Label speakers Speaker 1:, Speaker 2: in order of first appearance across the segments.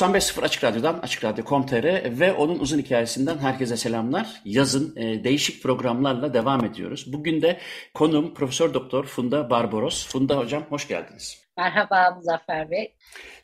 Speaker 1: ...95.0 Açık Radyo'dan, Açık Radyo.com.tr ve onun uzun hikayesinden herkese selamlar. Yazın e, değişik programlarla devam ediyoruz. Bugün de konum Profesör Doktor Funda Barbaros. Funda Hocam hoş geldiniz.
Speaker 2: Merhaba Muzaffer Bey.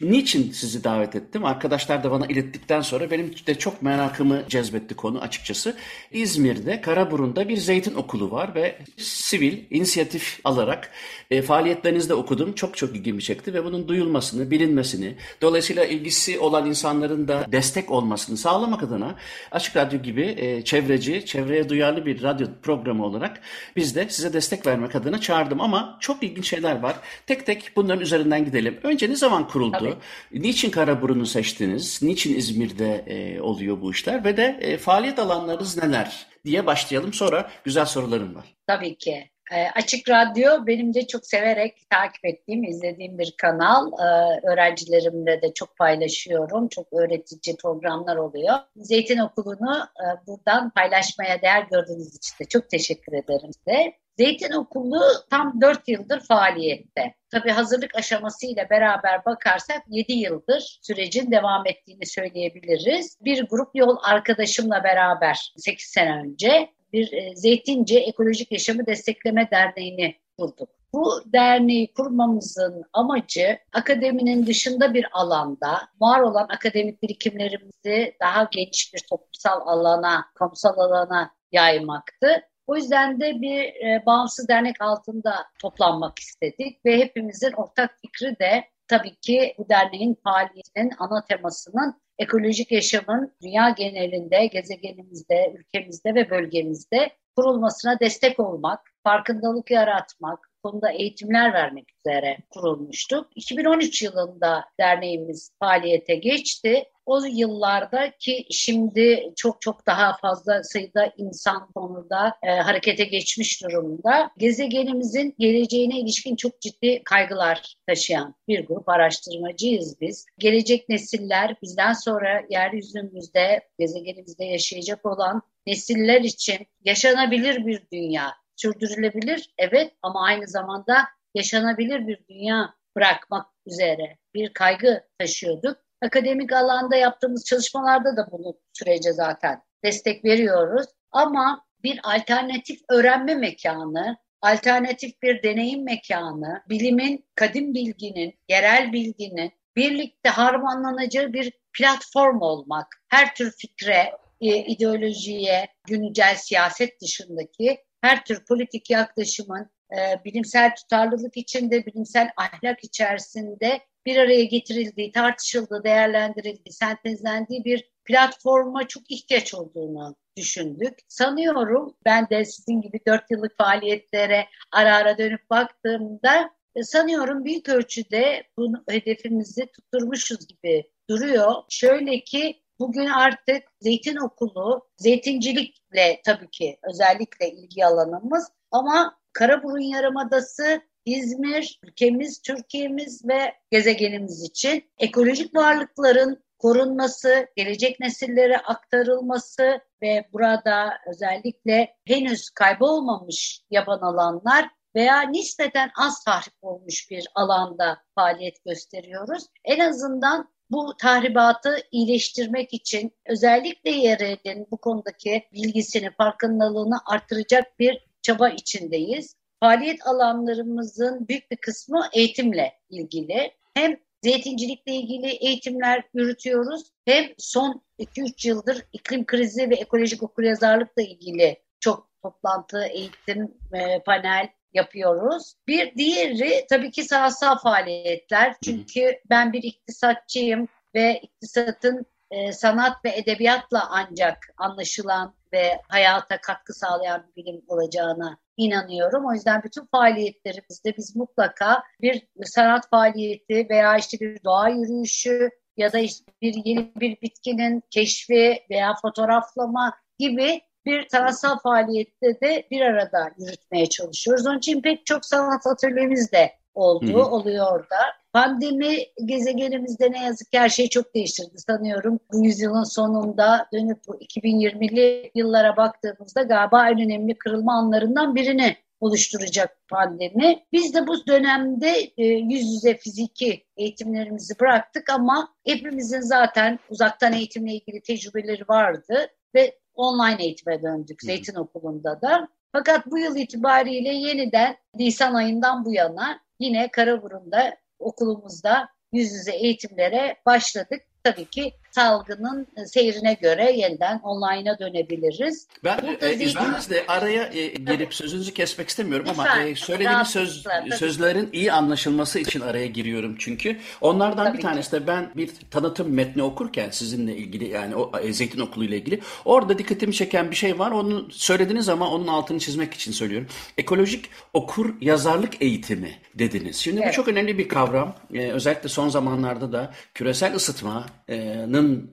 Speaker 1: Niçin sizi davet ettim? Arkadaşlar da bana ilettikten sonra benim de çok merakımı cezbetti konu açıkçası. İzmir'de Karaburun'da bir zeytin okulu var ve sivil inisiyatif alarak e, faaliyetlerinizde okudum. Çok çok ilgimi çekti ve bunun duyulmasını, bilinmesini, dolayısıyla ilgisi olan insanların da destek olmasını sağlamak adına Açık Radyo gibi e, çevreci, çevreye duyarlı bir radyo programı olarak biz de size destek vermek adına çağırdım ama çok ilginç şeyler var. Tek tek bunların üzerinden gidelim. Önce ne zaman kuruldu? Tabii. Niçin Karaburun'u seçtiniz? Niçin İzmir'de e, oluyor bu işler? Ve de e, faaliyet alanlarınız neler diye başlayalım. Sonra güzel sorularım var.
Speaker 2: Tabii ki. E, Açık Radyo benim de çok severek takip ettiğim, izlediğim bir kanal. E, öğrencilerimle de çok paylaşıyorum. Çok öğretici programlar oluyor. Zeytin Okulu'nu e, buradan paylaşmaya değer gördüğünüz için de çok teşekkür ederim size. Zeytin Okulu tam 4 yıldır faaliyette. Tabii hazırlık aşaması ile beraber bakarsak 7 yıldır sürecin devam ettiğini söyleyebiliriz. Bir grup yol arkadaşımla beraber 8 sene önce bir e, Zeytince Ekolojik Yaşamı Destekleme Derneği'ni kurduk. Bu derneği kurmamızın amacı akademinin dışında bir alanda var olan akademik birikimlerimizi daha geniş bir toplumsal alana, kamusal alana yaymaktı. O yüzden de bir e, bağımsız dernek altında toplanmak istedik ve hepimizin ortak fikri de tabii ki bu derneğin faaliyetinin ana temasının ekolojik yaşamın dünya genelinde, gezegenimizde, ülkemizde ve bölgemizde kurulmasına destek olmak, farkındalık yaratmak, konuda eğitimler vermek üzere kurulmuştuk. 2013 yılında derneğimiz faaliyete geçti. O yıllarda ki şimdi çok çok daha fazla sayıda insan konuda e, harekete geçmiş durumda. Gezegenimizin geleceğine ilişkin çok ciddi kaygılar taşıyan bir grup araştırmacıyız biz. Gelecek nesiller bizden sonra yeryüzümüzde, gezegenimizde yaşayacak olan nesiller için yaşanabilir bir dünya, sürdürülebilir evet ama aynı zamanda yaşanabilir bir dünya bırakmak üzere bir kaygı taşıyorduk. Akademik alanda yaptığımız çalışmalarda da bunu sürece zaten destek veriyoruz. Ama bir alternatif öğrenme mekanı, alternatif bir deneyim mekanı, bilimin, kadim bilginin, yerel bilginin birlikte harmanlanacağı bir platform olmak, her tür fikre, e, ideolojiye, güncel siyaset dışındaki her tür politik yaklaşımın e, bilimsel tutarlılık içinde, bilimsel ahlak içerisinde bir araya getirildiği, tartışıldığı, değerlendirildiği, sentezlendiği bir platforma çok ihtiyaç olduğunu düşündük. Sanıyorum ben de sizin gibi dört yıllık faaliyetlere ara ara dönüp baktığımda e, sanıyorum büyük ölçüde bunu hedefimizi tutturmuşuz gibi duruyor. Şöyle ki Bugün artık zeytin okulu, zeytincilikle tabii ki özellikle ilgi alanımız ama Karaburun Yarımadası İzmir, ülkemiz, Türkiye'miz ve gezegenimiz için ekolojik varlıkların korunması, gelecek nesillere aktarılması ve burada özellikle henüz kaybolmamış yaban alanlar veya nispeten az tahrip olmuş bir alanda faaliyet gösteriyoruz. En azından bu tahribatı iyileştirmek için özellikle yerelin bu konudaki bilgisini, farkındalığını artıracak bir çaba içindeyiz. Faaliyet alanlarımızın büyük bir kısmı eğitimle ilgili. Hem zeytincilikle ilgili eğitimler yürütüyoruz hem son 2-3 yıldır iklim krizi ve ekolojik okuryazarlıkla ilgili çok toplantı, eğitim, e, panel yapıyoruz. Bir diğeri tabii ki sahasal faaliyetler. Çünkü ben bir iktisatçıyım ve iktisatın e, sanat ve edebiyatla ancak anlaşılan ve hayata katkı sağlayan bir bilim olacağına inanıyorum. O yüzden bütün faaliyetlerimizde biz mutlaka bir sanat faaliyeti veya işte bir doğa yürüyüşü ya da işte bir yeni bir bitkinin keşfi veya fotoğraflama gibi bir sanatsal faaliyette de bir arada yürütmeye çalışıyoruz. Onun için pek çok sanat atölyemiz de oldu, hı hı. oluyor da. Pandemi gezegenimizde ne yazık ki her şeyi çok değiştirdi sanıyorum. Bu yüzyılın sonunda dönüp bu 2020'li yıllara baktığımızda galiba en önemli kırılma anlarından birini oluşturacak pandemi. Biz de bu dönemde e, yüz yüze fiziki eğitimlerimizi bıraktık ama hepimizin zaten uzaktan eğitimle ilgili tecrübeleri vardı ve online eğitime döndük Zeytin Okulu'nda da. Fakat bu yıl itibariyle yeniden Nisan ayından bu yana yine Karaburun'da okulumuzda yüz yüze eğitimlere başladık. Tabii ki salgının seyrine göre yeniden online'a dönebiliriz.
Speaker 1: Ben e, izninizle araya e, girip sözünüzü kesmek istemiyorum Lütfen, ama e, söylediğiniz söz, sözlerin iyi anlaşılması için araya giriyorum çünkü. Onlardan tabii bir tanesi de ben bir tanıtım metni okurken sizinle ilgili yani o e, Zeytin Okulu ile ilgili orada dikkatimi çeken bir şey var. Onu söylediniz ama onun altını çizmek için söylüyorum. Ekolojik okur yazarlık eğitimi dediniz. Şimdi evet. bu çok önemli bir kavram. Ee, özellikle son zamanlarda da küresel ısıtmanın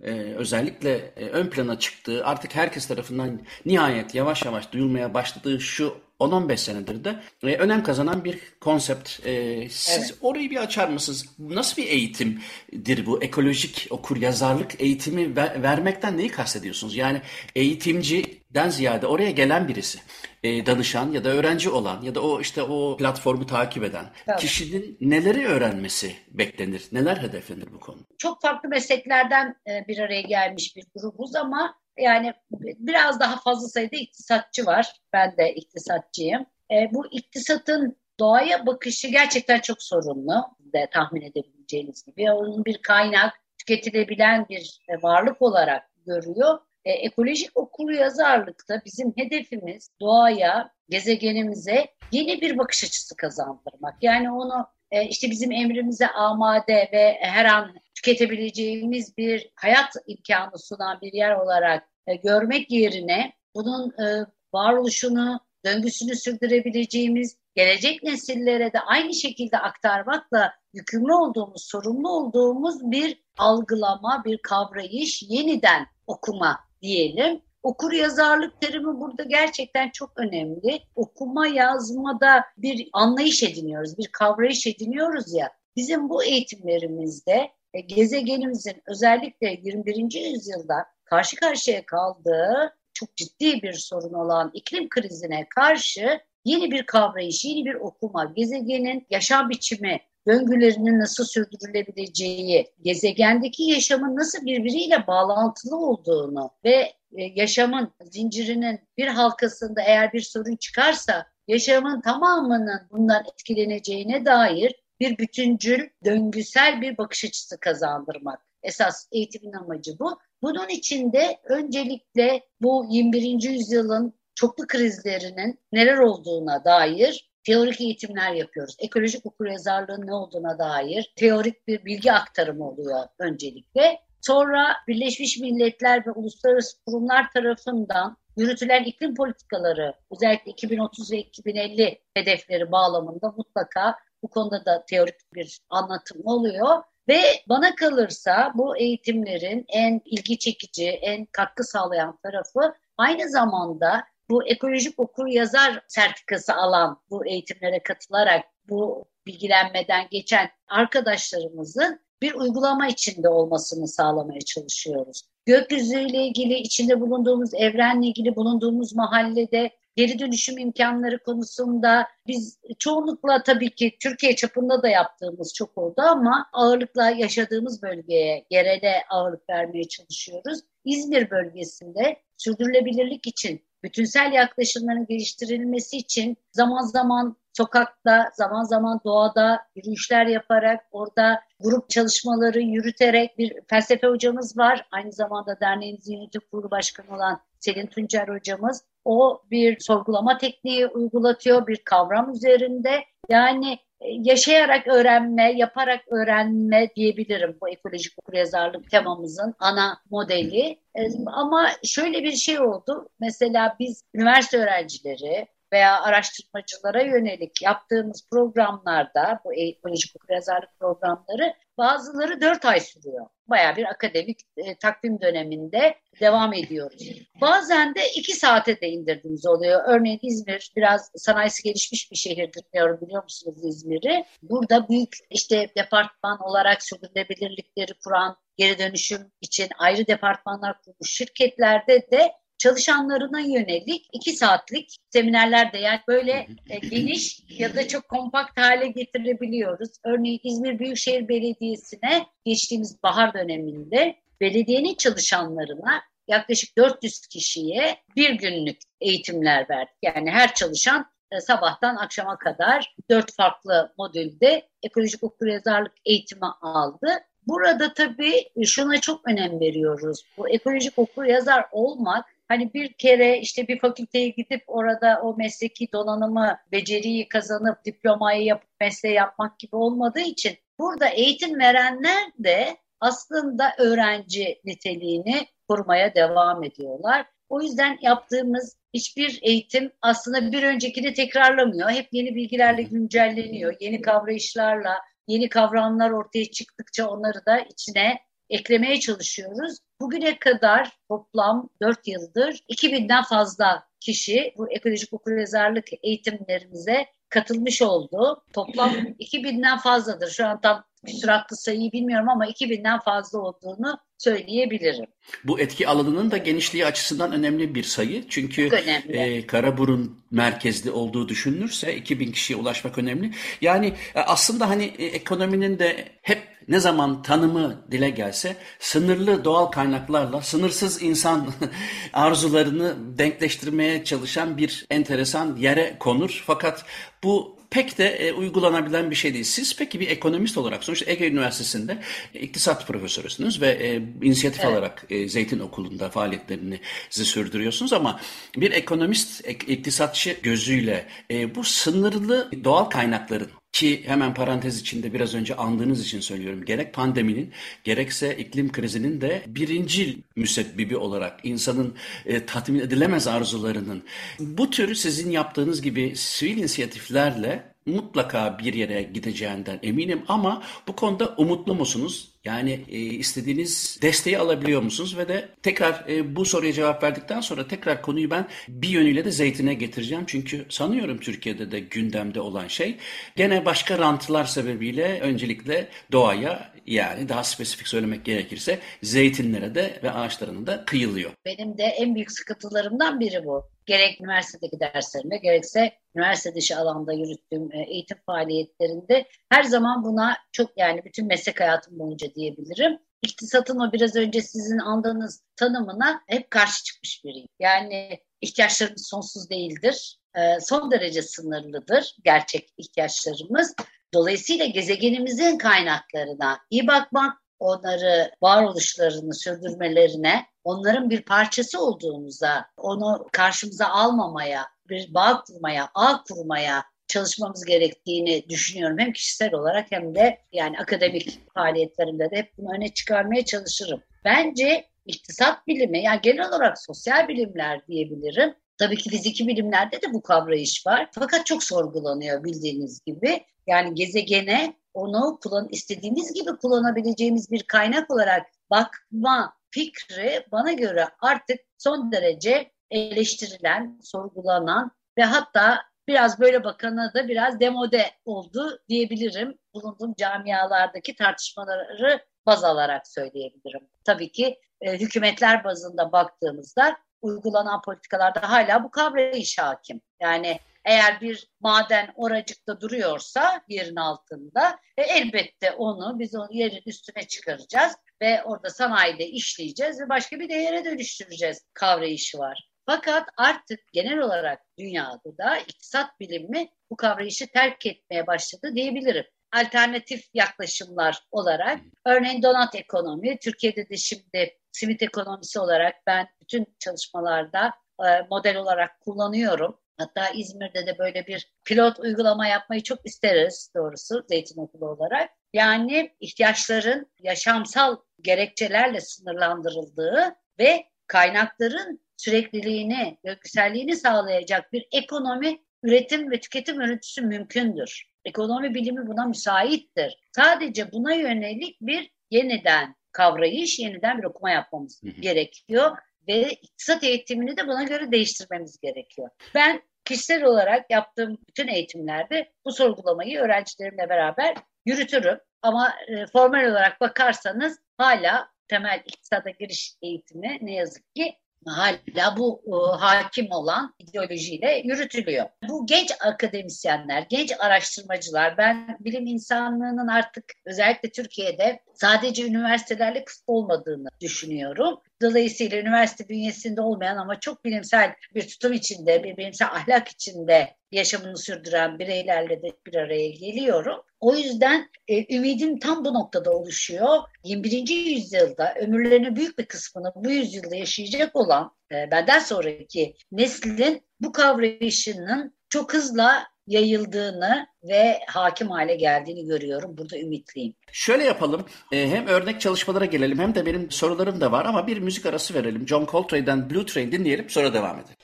Speaker 1: e, özellikle e, ön plana çıktığı artık herkes tarafından nihayet yavaş yavaş duyulmaya başladığı şu 10-15 senedir de e, önem kazanan bir konsept. E, siz evet. orayı bir açar mısınız? Nasıl bir eğitimdir bu? Ekolojik okur yazarlık eğitimi ver, vermekten neyi kastediyorsunuz? Yani eğitimciden ziyade oraya gelen birisi e, danışan ya da öğrenci olan ya da o işte o platformu takip eden evet. kişinin neleri öğrenmesi beklenir? Neler hedeflenir bu konu?
Speaker 2: Çok farklı mesleklerden e, bir araya gelmiş bir grubuz ama yani biraz daha fazla sayıda iktisatçı var. Ben de iktisatçıyım. E, bu iktisatın doğaya bakışı gerçekten çok sorunlu de tahmin edebileceğiniz gibi. Onun bir kaynak, tüketilebilen bir e, varlık olarak görüyor e, ekolojik okur yazarlıkta bizim hedefimiz doğaya, gezegenimize yeni bir bakış açısı kazandırmak. Yani onu e, işte bizim emrimize amade ve her an tüketebileceğimiz bir hayat imkanı sunan bir yer olarak e, görmek yerine bunun e, varoluşunu, döngüsünü sürdürebileceğimiz, gelecek nesillere de aynı şekilde aktarmakla yükümlü olduğumuz, sorumlu olduğumuz bir algılama, bir kavrayış, yeniden okuma diyelim. Okur yazarlık terimi burada gerçekten çok önemli. Okuma yazmada bir anlayış ediniyoruz, bir kavrayış ediniyoruz ya. Bizim bu eğitimlerimizde e, gezegenimizin özellikle 21. yüzyılda karşı karşıya kaldığı çok ciddi bir sorun olan iklim krizine karşı yeni bir kavrayış, yeni bir okuma, gezegenin yaşam biçimi, döngülerinin nasıl sürdürülebileceği, gezegendeki yaşamın nasıl birbiriyle bağlantılı olduğunu ve e, yaşamın zincirinin bir halkasında eğer bir sorun çıkarsa yaşamın tamamının bundan etkileneceğine dair bir bütüncül, döngüsel bir bakış açısı kazandırmak. Esas eğitimin amacı bu. Bunun için de öncelikle bu 21. yüzyılın çoklu krizlerinin neler olduğuna dair teorik eğitimler yapıyoruz. Ekolojik okuryazarlığın ne olduğuna dair teorik bir bilgi aktarımı oluyor öncelikle. Sonra Birleşmiş Milletler ve uluslararası kurumlar tarafından yürütülen iklim politikaları özellikle 2030 ve 2050 hedefleri bağlamında mutlaka bu konuda da teorik bir anlatım oluyor. Ve bana kalırsa bu eğitimlerin en ilgi çekici, en katkı sağlayan tarafı aynı zamanda bu ekolojik okur yazar sertifikası alan bu eğitimlere katılarak bu bilgilenmeden geçen arkadaşlarımızın bir uygulama içinde olmasını sağlamaya çalışıyoruz. Gökyüzüyle ilgili, içinde bulunduğumuz evrenle ilgili bulunduğumuz mahallede geri dönüşüm imkanları konusunda biz çoğunlukla tabii ki Türkiye çapında da yaptığımız çok oldu ama ağırlıkla yaşadığımız bölgeye, yerele ağırlık vermeye çalışıyoruz. İzmir bölgesinde sürdürülebilirlik için bütünsel yaklaşımların geliştirilmesi için zaman zaman sokakta, zaman zaman doğada yürüyüşler yaparak, orada grup çalışmaları yürüterek bir felsefe hocamız var. Aynı zamanda derneğimizin yönetim kurulu başkanı olan Selin Tuncer hocamız. O bir sorgulama tekniği uygulatıyor bir kavram üzerinde. Yani yaşayarak öğrenme, yaparak öğrenme diyebilirim bu ekolojik okuryazarlık temamızın ana modeli. E, ama şöyle bir şey oldu. Mesela biz üniversite öğrencileri veya araştırmacılara yönelik yaptığımız programlarda bu ekolojik okuryazarlık programları bazıları dört ay sürüyor. Baya bir akademik e, takvim döneminde devam ediyoruz. Bazen de iki saate de indirdiğimiz oluyor. Örneğin İzmir biraz sanayisi gelişmiş bir şehirdir diyorum biliyor musunuz İzmir'i? Burada büyük işte departman olarak sürdürülebilirlikleri kuran geri dönüşüm için ayrı departmanlar kurmuş şirketlerde de çalışanlarına yönelik iki saatlik seminerler de yani böyle e, geniş ya da çok kompakt hale getirebiliyoruz. Örneğin İzmir Büyükşehir Belediyesi'ne geçtiğimiz bahar döneminde belediyenin çalışanlarına yaklaşık 400 kişiye bir günlük eğitimler verdik. Yani her çalışan e, sabahtan akşama kadar dört farklı modülde ekolojik okuryazarlık eğitimi aldı. Burada tabii şuna çok önem veriyoruz. Bu ekolojik okur yazar olmak Hani bir kere işte bir fakülteye gidip orada o mesleki donanımı, beceriyi kazanıp diplomayı yapıp mesleği yapmak gibi olmadığı için burada eğitim verenler de aslında öğrenci niteliğini kurmaya devam ediyorlar. O yüzden yaptığımız hiçbir eğitim aslında bir öncekini tekrarlamıyor. Hep yeni bilgilerle güncelleniyor. Yeni kavrayışlarla, yeni kavramlar ortaya çıktıkça onları da içine eklemeye çalışıyoruz. Bugüne kadar toplam 4 yıldır 2000'den fazla kişi bu ekolojik okuryazarlık eğitimlerimize katılmış oldu. Toplam 2000'den fazladır. Şu an tam küsuratlı sayıyı bilmiyorum ama 2000'den fazla olduğunu söyleyebilirim.
Speaker 1: Bu etki alanının da genişliği açısından önemli bir sayı. Çünkü e, Karaburun merkezli olduğu düşünülürse 2000 kişiye ulaşmak önemli. Yani e, aslında hani e, ekonominin de hep ne zaman tanımı dile gelse sınırlı doğal kaynaklarla sınırsız insan arzularını denkleştirmeye çalışan bir enteresan yere konur. Fakat bu pek de e, uygulanabilen bir şey değil. Siz peki bir ekonomist olarak sonuçta Ege Üniversitesi'nde iktisat profesörüsünüz ve e, inisiyatif evet. alarak e, Zeytin Okulu'nda faaliyetlerini sürdürüyorsunuz ama bir ekonomist, iktisatçı gözüyle e, bu sınırlı doğal kaynakların ki hemen parantez içinde biraz önce andığınız için söylüyorum. Gerek pandeminin gerekse iklim krizinin de birinci müsebbibi olarak insanın e, tatmin edilemez arzularının bu tür sizin yaptığınız gibi sivil inisiyatiflerle mutlaka bir yere gideceğinden eminim ama bu konuda umutlu musunuz? Yani e, istediğiniz desteği alabiliyor musunuz? Ve de tekrar e, bu soruya cevap verdikten sonra tekrar konuyu ben bir yönüyle de zeytine getireceğim. Çünkü sanıyorum Türkiye'de de gündemde olan şey gene başka rantılar sebebiyle öncelikle doğaya yani daha spesifik söylemek gerekirse zeytinlere de ve ağaçlarına da kıyılıyor.
Speaker 2: Benim de en büyük sıkıntılarımdan biri bu. Gerek üniversitedeki derslerimde gerekse üniversite dışı alanda yürüttüğüm e, eğitim faaliyetlerinde her zaman buna çok yani bütün meslek hayatım boyunca diyebilirim. İktisatın o biraz önce sizin andığınız tanımına hep karşı çıkmış biriyim. Yani ihtiyaçlarımız sonsuz değildir. E, son derece sınırlıdır gerçek ihtiyaçlarımız. Dolayısıyla gezegenimizin kaynaklarına iyi bakmak, onları varoluşlarını sürdürmelerine, onların bir parçası olduğumuza, onu karşımıza almamaya, bir bağ kurmaya, ağ kurmaya çalışmamız gerektiğini düşünüyorum. Hem kişisel olarak hem de yani akademik faaliyetlerimde de hep bunu öne çıkarmaya çalışırım. Bence iktisat bilimi, yani genel olarak sosyal bilimler diyebilirim. Tabii ki fiziki bilimlerde de bu kavrayış var. Fakat çok sorgulanıyor bildiğiniz gibi. Yani gezegene onu kullan istediğimiz gibi kullanabileceğimiz bir kaynak olarak bakma fikri bana göre artık son derece eleştirilen, sorgulanan ve hatta biraz böyle bakana da biraz demode oldu diyebilirim. Bulunduğum camialardaki tartışmaları baz alarak söyleyebilirim. Tabii ki e, hükümetler bazında baktığımızda uygulanan politikalarda hala bu kavrayış hakim. Yani eğer bir maden oracıkta duruyorsa yerin altında e, elbette onu biz onu yerin üstüne çıkaracağız ve orada sanayide işleyeceğiz ve başka bir değere dönüştüreceğiz kavrayışı var. Fakat artık genel olarak dünyada da iktisat bilimi bu kavrayışı terk etmeye başladı diyebilirim. Alternatif yaklaşımlar olarak örneğin donat ekonomi, Türkiye'de de şimdi simit ekonomisi olarak ben bütün çalışmalarda e, model olarak kullanıyorum. Hatta İzmir'de de böyle bir pilot uygulama yapmayı çok isteriz doğrusu Zeytin Okulu olarak. Yani ihtiyaçların yaşamsal gerekçelerle sınırlandırıldığı ve kaynakların sürekliliğini, gökyüselliğini sağlayacak bir ekonomi, üretim ve tüketim örüntüsü mümkündür. Ekonomi bilimi buna müsaittir. Sadece buna yönelik bir yeniden kavrayış, yeniden bir okuma yapmamız gerekiyor ve iktisat eğitimini de buna göre değiştirmemiz gerekiyor. Ben kişisel olarak yaptığım bütün eğitimlerde bu sorgulamayı öğrencilerimle beraber yürütürüm. Ama e, formal olarak bakarsanız hala temel iktisada giriş eğitimi ne yazık ki hala bu e, hakim olan ideolojiyle yürütülüyor. Bu genç akademisyenler, genç araştırmacılar, ben bilim insanlığının artık özellikle Türkiye'de sadece üniversitelerle kısıtlı olmadığını düşünüyorum. Dolayısıyla üniversite bünyesinde olmayan ama çok bilimsel bir tutum içinde, bir bilimsel ahlak içinde yaşamını sürdüren bireylerle de bir araya geliyorum. O yüzden e, ümidim tam bu noktada oluşuyor. 21. yüzyılda ömürlerinin büyük bir kısmını bu yüzyılda yaşayacak olan e, benden sonraki neslin bu kavrayışının çok hızla yayıldığını ve hakim hale geldiğini görüyorum. Burada ümitliyim.
Speaker 1: Şöyle yapalım. E, hem örnek çalışmalara gelelim hem de benim sorularım da var ama bir müzik arası verelim. John Coltrane'den Blue Train dinleyelim sonra devam edelim.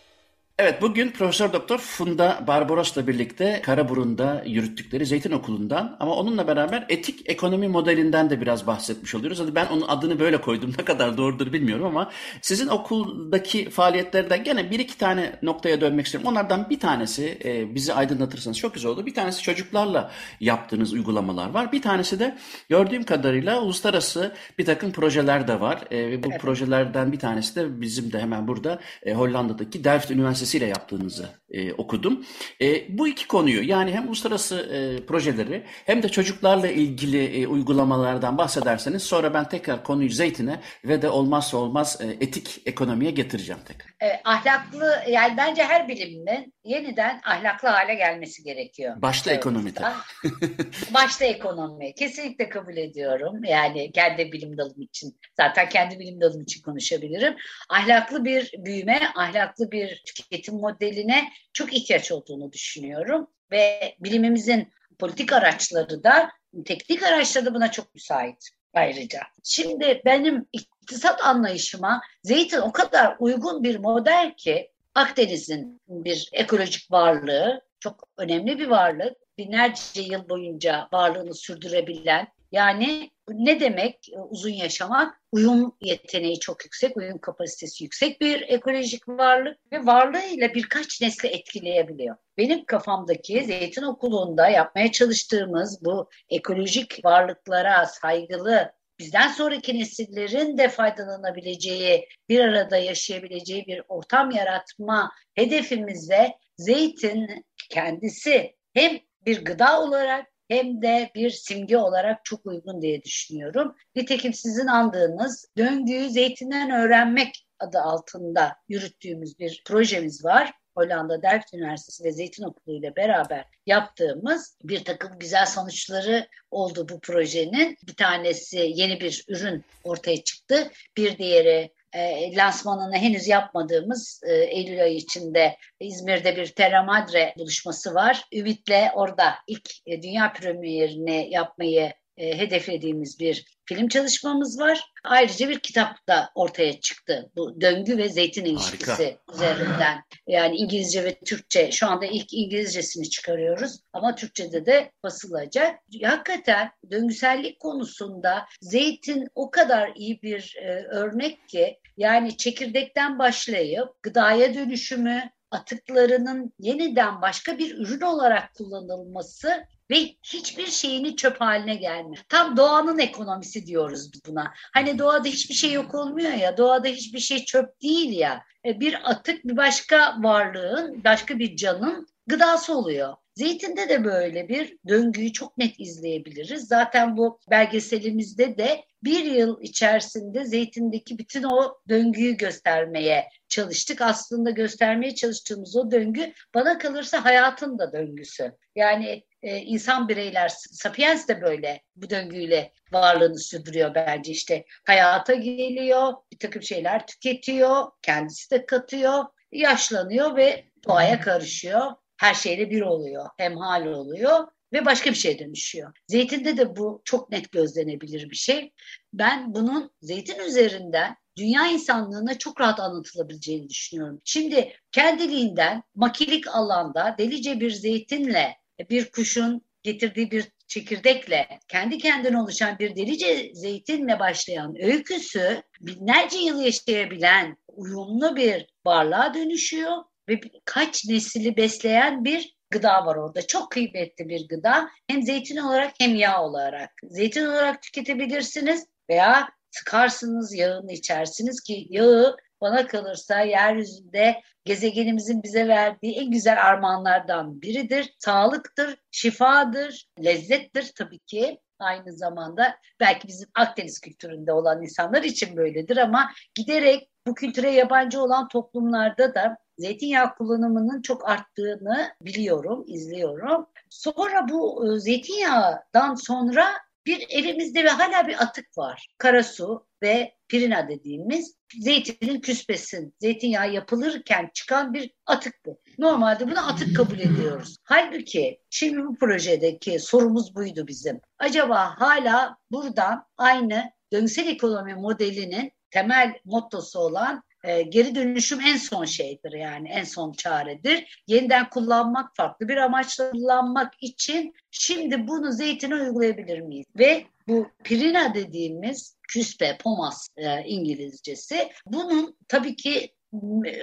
Speaker 1: Evet bugün Profesör Doktor Funda Barbaros'la birlikte Karaburun'da yürüttükleri Zeytin Okulu'ndan ama onunla beraber etik ekonomi modelinden de biraz bahsetmiş oluyoruz. Hadi ben onun adını böyle koydum. Ne kadar doğrudur bilmiyorum ama sizin okuldaki faaliyetlerden gene bir iki tane noktaya dönmek istiyorum. Onlardan bir tanesi e, bizi aydınlatırsanız çok güzel olur. Bir tanesi çocuklarla yaptığınız uygulamalar var. Bir tanesi de gördüğüm kadarıyla uluslararası bir takım projeler de var. E, ve bu evet. projelerden bir tanesi de bizim de hemen burada e, Hollanda'daki Delft Üniversitesi vasıtasıyla yaptığınızı e, okudum. E, bu iki konuyu yani hem uluslararası e, projeleri hem de çocuklarla ilgili e, uygulamalardan bahsederseniz sonra ben tekrar konuyu zeytine ve de olmazsa olmaz e, etik ekonomiye getireceğim tekrar.
Speaker 2: E, ahlaklı yani bence her bilimin yeniden ahlaklı hale gelmesi gerekiyor.
Speaker 1: Başta ekonomi tabii.
Speaker 2: Başta ekonomi. Kesinlikle kabul ediyorum. Yani kendi bilim dalım için. Zaten kendi bilim dalım için konuşabilirim. Ahlaklı bir büyüme, ahlaklı bir tüketim modeline çok ihtiyaç olduğunu düşünüyorum. Ve bilimimizin politik araçları da, teknik araçları da buna çok müsait ayrıca. Şimdi benim iktisat anlayışıma zeytin o kadar uygun bir model ki Akdeniz'in bir ekolojik varlığı, çok önemli bir varlık. Binlerce yıl boyunca varlığını sürdürebilen, yani ne demek e, uzun yaşamak? Uyum yeteneği çok yüksek, uyum kapasitesi yüksek bir ekolojik varlık ve varlığıyla birkaç nesli etkileyebiliyor. Benim kafamdaki Zeytin Okulu'nda yapmaya çalıştığımız bu ekolojik varlıklara saygılı bizden sonraki nesillerin de faydalanabileceği, bir arada yaşayabileceği bir ortam yaratma hedefimizde zeytin kendisi hem bir gıda olarak hem de bir simge olarak çok uygun diye düşünüyorum. Nitekim sizin andığınız döngüyü zeytinden öğrenmek adı altında yürüttüğümüz bir projemiz var. Hollanda Delft Üniversitesi ve Zeytin Okulu ile beraber yaptığımız bir takım güzel sonuçları oldu bu projenin. Bir tanesi yeni bir ürün ortaya çıktı. Bir diğeri e, lansmanını henüz yapmadığımız e, Eylül ayı içinde İzmir'de bir Terra Madre buluşması var. Ümit'le orada ilk e, dünya premierini yapmayı e, hedeflediğimiz bir film çalışmamız var. Ayrıca bir kitap da ortaya çıktı. Bu döngü ve zeytin ilişkisi Harika. üzerinden. Yani İngilizce ve Türkçe. Şu anda ilk İngilizcesini çıkarıyoruz ama Türkçe'de de basılacak. Hakikaten döngüsellik konusunda zeytin o kadar iyi bir e, örnek ki yani çekirdekten başlayıp gıdaya dönüşümü, atıklarının yeniden başka bir ürün olarak kullanılması ve hiçbir şeyini çöp haline gelmiyor. Tam doğanın ekonomisi diyoruz buna. Hani doğada hiçbir şey yok olmuyor ya, doğada hiçbir şey çöp değil ya. E, bir atık bir başka varlığın, başka bir canın gıdası oluyor. Zeytinde de böyle bir döngüyü çok net izleyebiliriz. Zaten bu belgeselimizde de bir yıl içerisinde zeytindeki bütün o döngüyü göstermeye çalıştık. Aslında göstermeye çalıştığımız o döngü bana kalırsa hayatın da döngüsü. Yani e, insan bireyler, Sapiens de böyle bu döngüyle varlığını sürdürüyor bence işte. Hayata geliyor, bir takım şeyler tüketiyor, kendisi de katıyor yaşlanıyor ve doğaya karışıyor. Her şeyle bir oluyor, hemhal oluyor ve başka bir şeye dönüşüyor. Zeytinde de bu çok net gözlenebilir bir şey. Ben bunun zeytin üzerinden dünya insanlığına çok rahat anlatılabileceğini düşünüyorum. Şimdi kendiliğinden makilik alanda delice bir zeytinle bir kuşun getirdiği bir çekirdekle kendi kendine oluşan bir delice zeytinle başlayan öyküsü binlerce yıl yaşayabilen uyumlu bir varlığa dönüşüyor ve kaç nesili besleyen bir gıda var orada. Çok kıymetli bir gıda. Hem zeytin olarak hem yağ olarak. Zeytin olarak tüketebilirsiniz veya sıkarsınız yağını içersiniz ki yağı bana kalırsa yeryüzünde gezegenimizin bize verdiği en güzel armağanlardan biridir. Sağlıktır, şifadır, lezzettir tabii ki aynı zamanda belki bizim Akdeniz kültüründe olan insanlar için böyledir ama giderek bu kültüre yabancı olan toplumlarda da zeytinyağı kullanımının çok arttığını biliyorum, izliyorum. Sonra bu e, zeytinyağından sonra bir elimizde ve hala bir atık var. Karasu ve pirina dediğimiz zeytinin küspesin, zeytinyağı yapılırken çıkan bir atık bu. Normalde bunu atık kabul ediyoruz. Halbuki şimdi bu projedeki sorumuz buydu bizim. Acaba hala buradan aynı döngüsel ekonomi modelinin temel mottosu olan e, geri dönüşüm en son şeydir yani en son çaredir. Yeniden kullanmak farklı bir amaçla kullanmak için şimdi bunu zeytine uygulayabilir miyiz? Ve bu pirina dediğimiz küspe, pomas e, İngilizcesi bunun tabii ki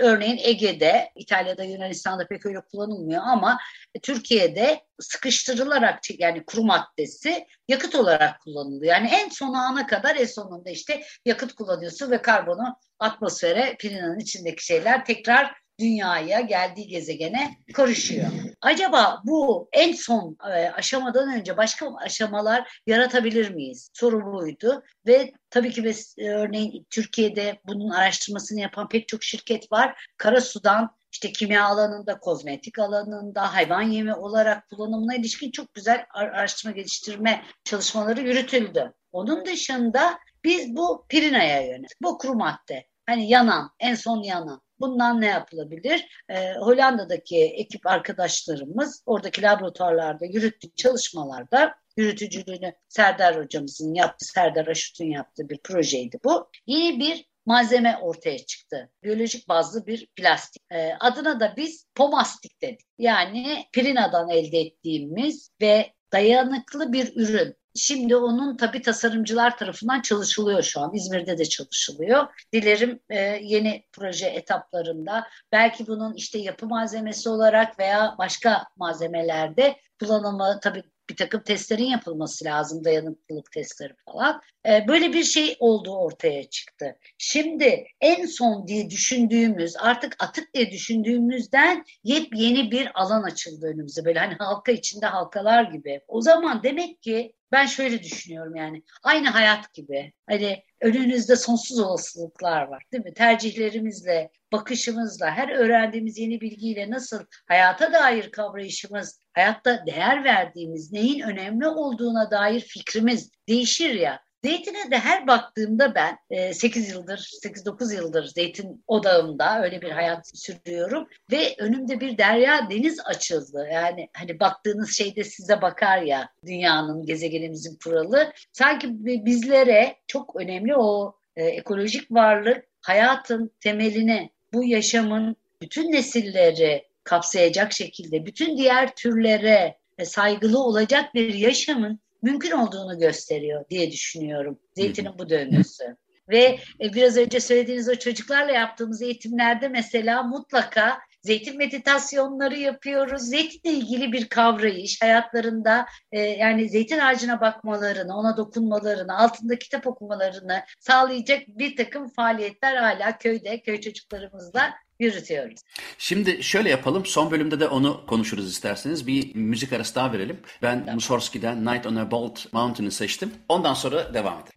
Speaker 2: örneğin Ege'de, İtalya'da, Yunanistan'da pek öyle kullanılmıyor ama Türkiye'de sıkıştırılarak yani kuru maddesi yakıt olarak kullanılıyor. Yani en son ana kadar en sonunda işte yakıt kullanıyorsun ve karbonu atmosfere, pirinanın içindeki şeyler tekrar dünyaya geldiği gezegene karışıyor. Acaba bu en son e, aşamadan önce başka aşamalar yaratabilir miyiz? Soru buydu ve tabii ki e, örneğin Türkiye'de bunun araştırmasını yapan pek çok şirket var. Karasu'dan işte kimya alanında, kozmetik alanında, hayvan yemi olarak kullanımına ilişkin çok güzel araştırma geliştirme çalışmaları yürütüldü. Onun dışında biz bu pirinaya yönelik, bu kuru madde, hani yanan, en son yanan Bundan ne yapılabilir? Ee, Hollanda'daki ekip arkadaşlarımız oradaki laboratuvarlarda yürüttüğü çalışmalarda yürütücülüğünü Serdar hocamızın yaptığı, Serdar Aşut'un yaptığı bir projeydi bu. Yeni bir malzeme ortaya çıktı. Biyolojik bazlı bir plastik. Ee, adına da biz pomastik dedik. Yani pirinadan elde ettiğimiz ve dayanıklı bir ürün. Şimdi onun tabii tasarımcılar tarafından çalışılıyor şu an. İzmir'de de çalışılıyor. Dilerim e, yeni proje etaplarında belki bunun işte yapı malzemesi olarak veya başka malzemelerde kullanımı tabii bir takım testlerin yapılması lazım, dayanıklılık testleri falan. Ee, böyle bir şey olduğu ortaya çıktı. Şimdi en son diye düşündüğümüz, artık atık diye düşündüğümüzden yepyeni bir alan açıldı önümüze. Böyle hani halka içinde halkalar gibi. O zaman demek ki ben şöyle düşünüyorum yani aynı hayat gibi hani önünüzde sonsuz olasılıklar var değil mi? Tercihlerimizle, bakışımızla, her öğrendiğimiz yeni bilgiyle nasıl hayata dair kavrayışımız, hayatta değer verdiğimiz, neyin önemli olduğuna dair fikrimiz değişir ya. Zeytine de her baktığımda ben e, 8 yıldır, 8-9 yıldır zeytin odağımda öyle bir hayat sürüyorum ve önümde bir derya deniz açıldı. Yani hani baktığınız şeyde size bakar ya dünyanın, gezegenimizin kuralı. Sanki bizlere çok önemli o e, ekolojik varlık hayatın temeline, bu yaşamın bütün nesilleri kapsayacak şekilde, bütün diğer türlere saygılı olacak bir yaşamın mümkün olduğunu gösteriyor diye düşünüyorum. Zeytinin bu döngüsü. Ve e, biraz önce söylediğiniz o çocuklarla yaptığımız eğitimlerde mesela mutlaka zeytin meditasyonları yapıyoruz. Zeytinle ilgili bir kavrayış hayatlarında e, yani zeytin ağacına bakmalarını, ona dokunmalarını, altında kitap okumalarını sağlayacak bir takım faaliyetler hala köyde, köy çocuklarımızla yürütüyoruz.
Speaker 1: Şimdi şöyle yapalım. Son bölümde de onu konuşuruz isterseniz. Bir müzik arası daha verelim. Ben tamam. Mussorgsky'den Night on a Bolt Mountain'ı seçtim. Ondan sonra devam edelim.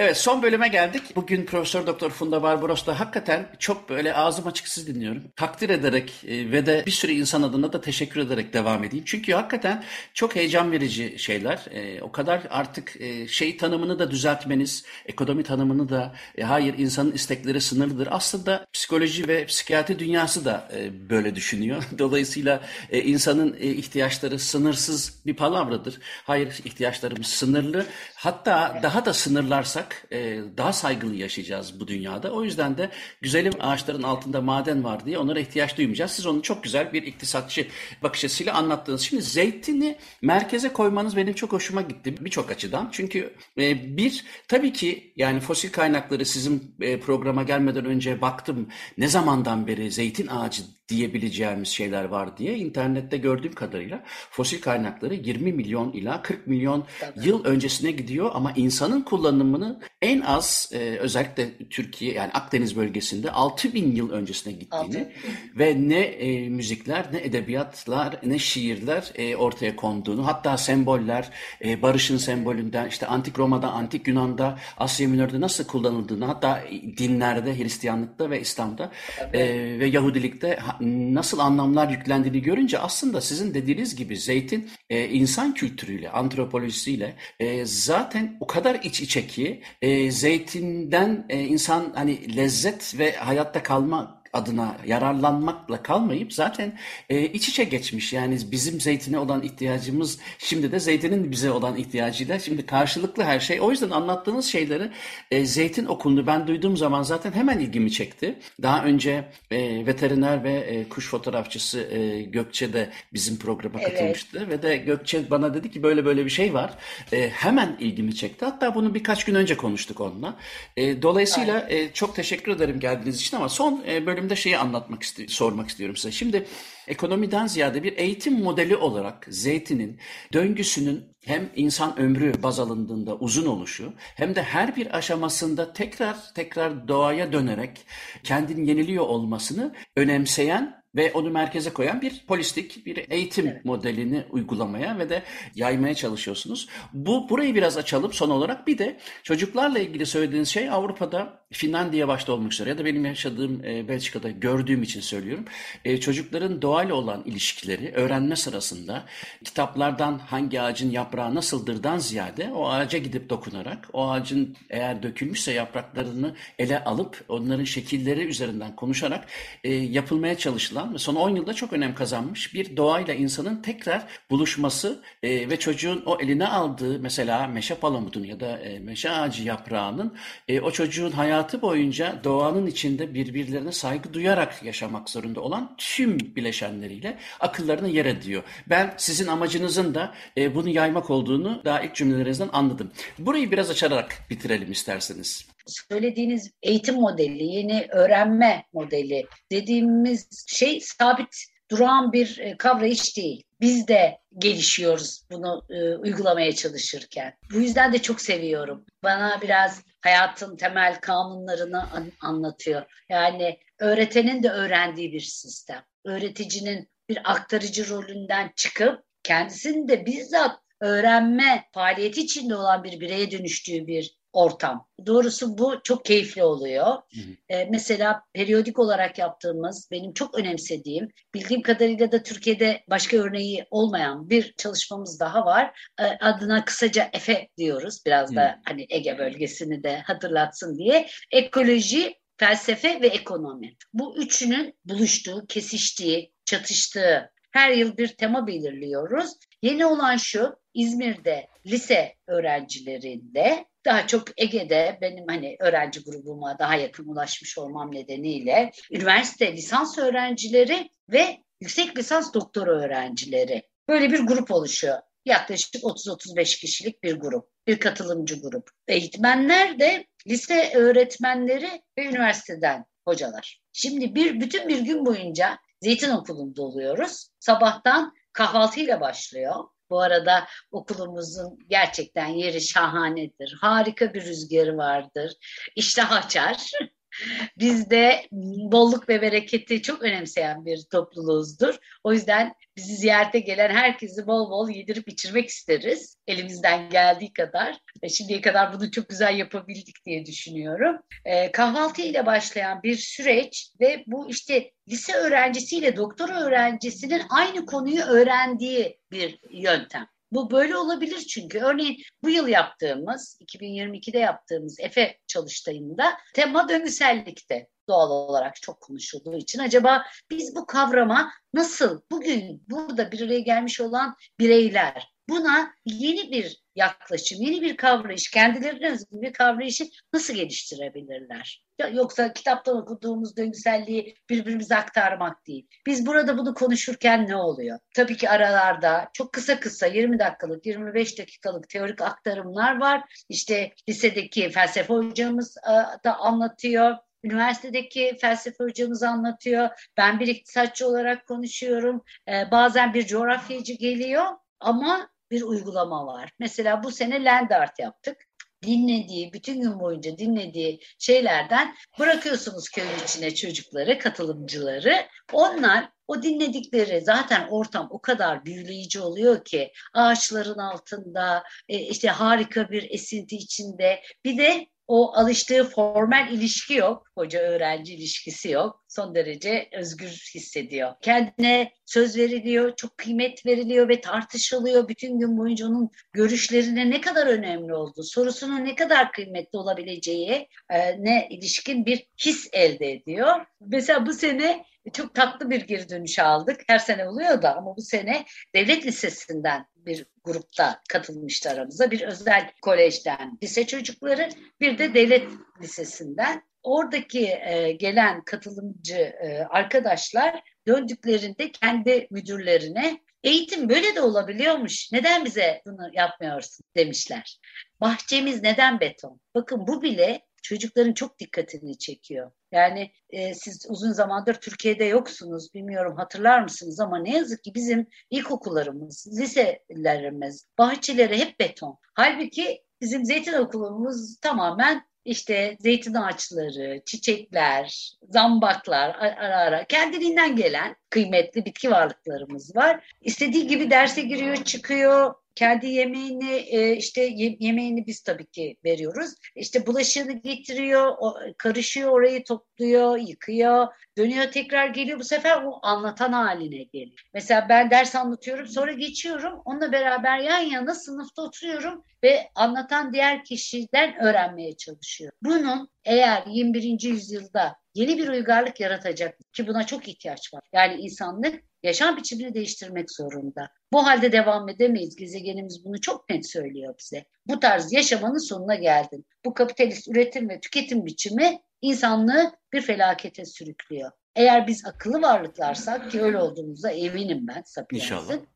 Speaker 1: Evet son bölüme geldik. Bugün Profesör Doktor Funda Barbaros'ta hakikaten çok böyle ağzım açık siz dinliyorum. Takdir ederek e, ve de bir sürü insan adına da teşekkür ederek devam edeyim. Çünkü hakikaten çok heyecan verici şeyler. E, o kadar artık e, şey tanımını da düzeltmeniz, ekonomi tanımını da hayır insanın istekleri sınırlıdır. Aslında psikoloji ve psikiyatri dünyası da böyle düşünüyor. Dolayısıyla insanın ihtiyaçları sınırsız bir palavradır. Hayır ihtiyaçlarımız sınırlı. Hatta daha da sınırlarsak e, daha saygılı yaşayacağız bu dünyada. O yüzden de güzelim ağaçların altında maden var diye onlara ihtiyaç duymayacağız. Siz onu çok güzel bir iktisatçı bakış açısıyla anlattınız. Şimdi zeytini merkeze koymanız benim çok hoşuma gitti birçok açıdan. Çünkü e, bir tabii ki yani fosil kaynakları sizin e, programa gelmeden önce baktım ne zamandan beri zeytin ağacı diyebileceğimiz şeyler var diye internette gördüğüm kadarıyla fosil kaynakları 20 milyon ila 40 milyon Tabii. yıl öncesine gidiyor ama insanın kullanımını en az e, özellikle Türkiye yani Akdeniz bölgesinde 6 bin yıl öncesine gittiğini 6. ve ne e, müzikler ne edebiyatlar ne şiirler e, ortaya konduğunu hatta semboller e, barışın sembolünden işte antik Roma'da antik Yunan'da Asya Minör'de nasıl kullanıldığını hatta dinlerde Hristiyanlıkta ve İslam'da e, ve Yahudilikte nasıl anlamlar yüklendiğini görünce aslında sizin dediğiniz gibi zeytin e, insan kültürüyle, antropolojisiyle e, zaten o kadar iç içe ki e, zeytinden e, insan hani lezzet ve hayatta kalma adına yararlanmakla kalmayıp zaten e, iç içe geçmiş. Yani bizim zeytine olan ihtiyacımız şimdi de zeytinin bize olan ihtiyacıyla şimdi karşılıklı her şey. O yüzden anlattığınız şeyleri e, zeytin okulunu ben duyduğum zaman zaten hemen ilgimi çekti. Daha önce e, veteriner ve e, kuş fotoğrafçısı e, Gökçe de bizim programa evet. katılmıştı ve de Gökçe bana dedi ki böyle böyle bir şey var. E, hemen ilgimi çekti. Hatta bunu birkaç gün önce konuştuk onunla. E, dolayısıyla e, çok teşekkür ederim geldiğiniz için ama son e, bölüm bölümde şeyi anlatmak istiyorum, sormak istiyorum size. Şimdi ekonomiden ziyade bir eğitim modeli olarak zeytinin döngüsünün hem insan ömrü baz alındığında uzun oluşu hem de her bir aşamasında tekrar tekrar doğaya dönerek kendini yeniliyor olmasını önemseyen ve onu merkeze koyan bir polistik bir eğitim evet. modelini uygulamaya ve de yaymaya çalışıyorsunuz. Bu burayı biraz açalım son olarak. Bir de çocuklarla ilgili söylediğiniz şey Avrupa'da Finlandiya başta olmak üzere ya da benim yaşadığım e, Belçika'da gördüğüm için söylüyorum. E, çocukların doğayla olan ilişkileri öğrenme sırasında kitaplardan hangi ağacın yaprağı nasıldırdan ziyade o ağaca gidip dokunarak o ağacın eğer dökülmüşse yapraklarını ele alıp onların şekilleri üzerinden konuşarak e, yapılmaya çalışılan ve son 10 yılda çok önem kazanmış bir doğayla insanın tekrar buluşması e, ve çocuğun o eline aldığı mesela meşe palamudun ya da e, meşe ağacı yaprağının e, o çocuğun hayatı boyunca doğanın içinde birbirlerine saygı duyarak yaşamak zorunda olan tüm bileşenleriyle akıllarına yer ediyor. Ben sizin amacınızın da e, bunu yaymak olduğunu daha ilk cümlelerinizden anladım. Burayı biraz açarak bitirelim isterseniz
Speaker 2: söylediğiniz eğitim modeli, yeni öğrenme modeli dediğimiz şey sabit duran bir e, kavrayış değil. Biz de gelişiyoruz bunu e, uygulamaya çalışırken. Bu yüzden de çok seviyorum. Bana biraz hayatın temel kanunlarını an- anlatıyor. Yani öğretenin de öğrendiği bir sistem. Öğreticinin bir aktarıcı rolünden çıkıp kendisinin de bizzat öğrenme faaliyeti içinde olan bir bireye dönüştüğü bir ortam. Doğrusu bu çok keyifli oluyor. Hı hı. Ee, mesela periyodik olarak yaptığımız, benim çok önemsediğim, bildiğim kadarıyla da Türkiye'de başka örneği olmayan bir çalışmamız daha var. Ee, adına kısaca EFE diyoruz. Biraz hı. da hani Ege bölgesini de hatırlatsın diye. Ekoloji, felsefe ve ekonomi. Bu üçünün buluştuğu, kesiştiği, çatıştığı her yıl bir tema belirliyoruz. Yeni olan şu, İzmir'de lise öğrencilerinde daha çok Ege'de benim hani öğrenci grubuma daha yakın ulaşmış olmam nedeniyle üniversite lisans öğrencileri ve yüksek lisans doktora öğrencileri böyle bir grup oluşuyor. Yaklaşık 30-35 kişilik bir grup, bir katılımcı grup. Eğitmenler de lise öğretmenleri ve üniversiteden hocalar. Şimdi bir bütün bir gün boyunca Zeytin Okulu'nda oluyoruz. Sabahtan kahvaltıyla başlıyor. Bu arada okulumuzun gerçekten yeri şahanedir. Harika bir rüzgarı vardır. İştah açar. Bizde bolluk ve bereketi çok önemseyen bir topluluğuzdur. O yüzden bizi ziyarete gelen herkesi bol bol yedirip içirmek isteriz. Elimizden geldiği kadar. Şimdiye kadar bunu çok güzel yapabildik diye düşünüyorum. E, kahvaltı ile başlayan bir süreç ve bu işte lise öğrencisiyle doktor öğrencisinin aynı konuyu öğrendiği bir yöntem. Bu böyle olabilir çünkü örneğin bu yıl yaptığımız 2022'de yaptığımız Efe çalıştayında tema döngüsellikte doğal olarak çok konuşulduğu için acaba biz bu kavrama nasıl bugün burada bir araya gelmiş olan bireyler buna yeni bir yaklaşım, yeni bir kavrayış, kendilerine özgü bir kavrayışı nasıl geliştirebilirler? Yoksa kitaptan okuduğumuz döngüselliği birbirimize aktarmak değil. Biz burada bunu konuşurken ne oluyor? Tabii ki aralarda çok kısa kısa 20 dakikalık, 25 dakikalık teorik aktarımlar var. İşte lisedeki felsefe hocamız da anlatıyor. Üniversitedeki felsefe hocamız anlatıyor. Ben bir iktisatçı olarak konuşuyorum. bazen bir coğrafyacı geliyor ama bir uygulama var. Mesela bu sene land art yaptık. Dinlediği, bütün gün boyunca dinlediği şeylerden bırakıyorsunuz köyün içine çocukları, katılımcıları. Onlar o dinledikleri zaten ortam o kadar büyüleyici oluyor ki ağaçların altında e, işte harika bir esinti içinde bir de o alıştığı formal ilişki yok. Hoca öğrenci ilişkisi yok. Son derece özgür hissediyor. Kendine söz veriliyor, çok kıymet veriliyor ve tartışılıyor. Bütün gün boyunca onun görüşlerine ne kadar önemli olduğu, sorusunun ne kadar kıymetli olabileceği e, ne ilişkin bir his elde ediyor. Mesela bu sene çok tatlı bir geri dönüş aldık. Her sene oluyor da ama bu sene devlet lisesinden bir grupta katılmıştı aramıza. Bir özel kolejden lise çocukları, bir de devlet lisesinden. Oradaki e, gelen katılımcı e, arkadaşlar döndüklerinde kendi müdürlerine eğitim böyle de olabiliyormuş. Neden bize bunu yapmıyorsun demişler. Bahçemiz neden beton? Bakın bu bile çocukların çok dikkatini çekiyor. Yani e, siz uzun zamandır Türkiye'de yoksunuz, bilmiyorum hatırlar mısınız ama ne yazık ki bizim ilkokullarımız, liselerimiz, bahçeleri hep beton. Halbuki bizim zeytin okulumuz tamamen işte zeytin ağaçları, çiçekler, zambaklar ara ara kendiliğinden gelen kıymetli bitki varlıklarımız var. İstediği gibi derse giriyor, çıkıyor, kendi yemeğini e, işte yemeğini biz tabii ki veriyoruz. İşte bulaşığını getiriyor, karışıyor orayı topluyor, yıkıyor, dönüyor tekrar geliyor. Bu sefer o anlatan haline geliyor. Mesela ben ders anlatıyorum sonra geçiyorum. Onunla beraber yan yana sınıfta oturuyorum ve anlatan diğer kişiden öğrenmeye çalışıyor. Bunun eğer 21. yüzyılda yeni bir uygarlık yaratacak ki buna çok ihtiyaç var. Yani insanlık yaşam biçimini değiştirmek zorunda. Bu halde devam edemeyiz. Gezegenimiz bunu çok net söylüyor bize. Bu tarz yaşamanın sonuna geldin. Bu kapitalist üretim ve tüketim biçimi insanlığı bir felakete sürüklüyor. Eğer biz akıllı varlıklarsak ki öyle olduğumuza eminim ben Sapiens'in.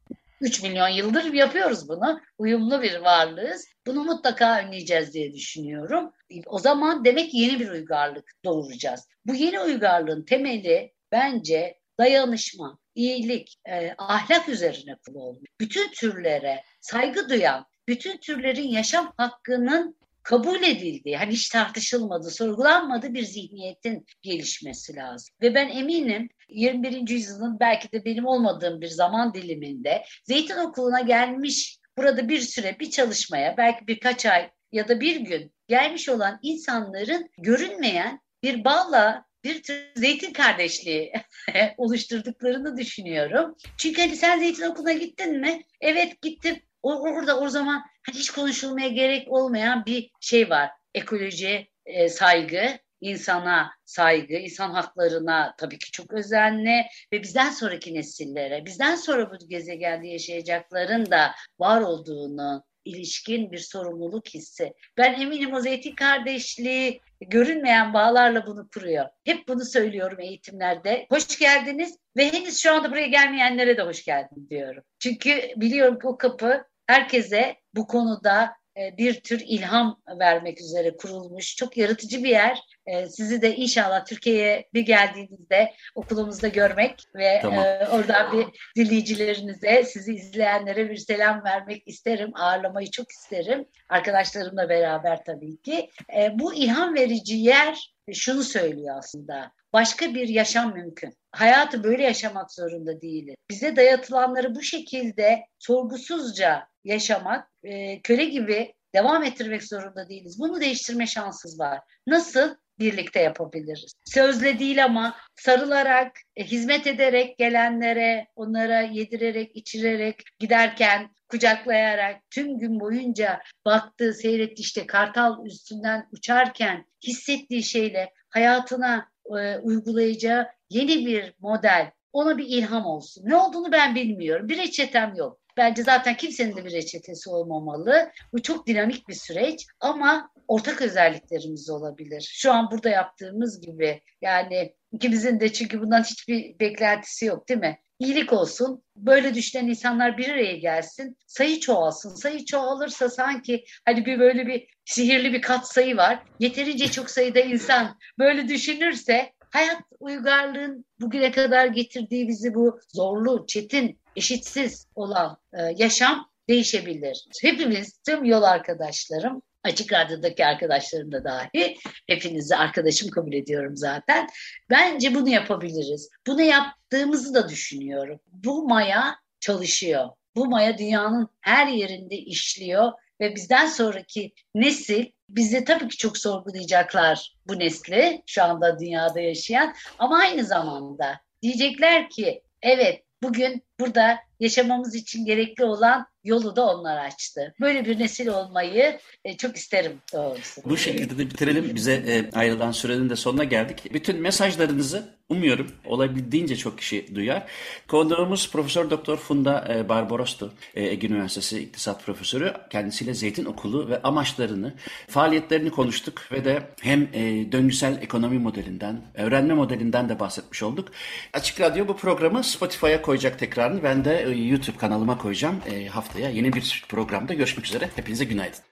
Speaker 2: 3 milyon yıldır yapıyoruz bunu. Uyumlu bir varlığız. Bunu mutlaka önleyeceğiz diye düşünüyorum. O zaman demek yeni bir uygarlık doğuracağız. Bu yeni uygarlığın temeli bence dayanışma, iyilik, e, ahlak üzerine kurulu Bütün türlere saygı duyan, bütün türlerin yaşam hakkının kabul edildiği, hani hiç tartışılmadı, sorgulanmadı bir zihniyetin gelişmesi lazım. Ve ben eminim 21. yüzyılın belki de benim olmadığım bir zaman diliminde Zeytin Okulu'na gelmiş, burada bir süre bir çalışmaya, belki birkaç ay ya da bir gün gelmiş olan insanların görünmeyen bir bağla bir tür zeytin kardeşliği oluşturduklarını düşünüyorum. Çünkü hani sen zeytin okuluna gittin mi? Evet gittim. O, orada o zaman hani hiç konuşulmaya gerek olmayan bir şey var. Ekoloji e, saygı, insana saygı, insan haklarına tabii ki çok özenli ve bizden sonraki nesillere, bizden sonra bu gezegende yaşayacakların da var olduğunu ilişkin bir sorumluluk hissi. Ben eminim o zeytin kardeşliği görünmeyen bağlarla bunu kuruyor. Hep bunu söylüyorum eğitimlerde. Hoş geldiniz ve henüz şu anda buraya gelmeyenlere de hoş geldin diyorum. Çünkü biliyorum ki o kapı herkese bu konuda e, bir tür ilham vermek üzere kurulmuş. Çok yaratıcı bir yer. E, sizi de inşallah Türkiye'ye bir geldiğinizde okulumuzda görmek ve tamam. e, oradan bir dinleyicilerinize, sizi izleyenlere bir selam vermek isterim. Ağırlamayı çok isterim. Arkadaşlarımla beraber tabii ki. Bu ilham verici yer şunu söylüyor aslında. Başka bir yaşam mümkün. Hayatı böyle yaşamak zorunda değiliz. Bize dayatılanları bu şekilde sorgusuzca yaşamak, e, köle gibi devam ettirmek zorunda değiliz. Bunu değiştirme şansımız var. Nasıl? Birlikte yapabiliriz. Sözle değil ama sarılarak, e, hizmet ederek gelenlere, onlara yedirerek, içirerek, giderken kucaklayarak tüm gün boyunca baktığı, seyretti işte kartal üstünden uçarken hissettiği şeyle hayatına e, uygulayacağı yeni bir model ona bir ilham olsun. Ne olduğunu ben bilmiyorum. Bir reçetem yok. Bence zaten kimsenin de bir reçetesi olmamalı. Bu çok dinamik bir süreç ama ortak özelliklerimiz olabilir. Şu an burada yaptığımız gibi yani ikimizin de çünkü bundan hiçbir beklentisi yok değil mi? İyilik olsun, böyle düşünen insanlar bir araya gelsin, sayı çoğalsın. Sayı çoğalırsa sanki hani bir böyle bir sihirli bir kat sayı var. Yeterince çok sayıda insan böyle düşünürse hayat uygarlığın bugüne kadar getirdiği bizi bu zorlu, çetin, eşitsiz olan e, yaşam değişebilir. Hepimiz, tüm yol arkadaşlarım, Açık Radyo'daki arkadaşlarım da dahi, hepinizi arkadaşım kabul ediyorum zaten. Bence bunu yapabiliriz. Bunu yaptığımızı da düşünüyorum. Bu maya çalışıyor. Bu maya dünyanın her yerinde işliyor ve bizden sonraki nesil bizi tabii ki çok sorgulayacaklar bu nesli şu anda dünyada yaşayan ama aynı zamanda diyecekler ki evet bugün burada yaşamamız için gerekli olan yolu da onlar açtı. Böyle bir nesil olmayı e, çok isterim doğrusu.
Speaker 1: Bu şekilde de bitirelim. Bize e, ayrılan sürenin de sonuna geldik. Bütün mesajlarınızı umuyorum olabildiğince çok kişi duyar. Konuğumuz Profesör Doktor Funda e, Barbarostu, e, Ege Üniversitesi İktisat Profesörü. Kendisiyle Zeytin Okulu ve amaçlarını, faaliyetlerini konuştuk ve de hem e, döngüsel ekonomi modelinden, öğrenme modelinden de bahsetmiş olduk. Açık Radyo bu programı Spotify'a koyacak tekrarını. Ben de YouTube kanalıma koyacağım. Hafta haftaya yeni bir programda görüşmek üzere. Hepinize günaydın.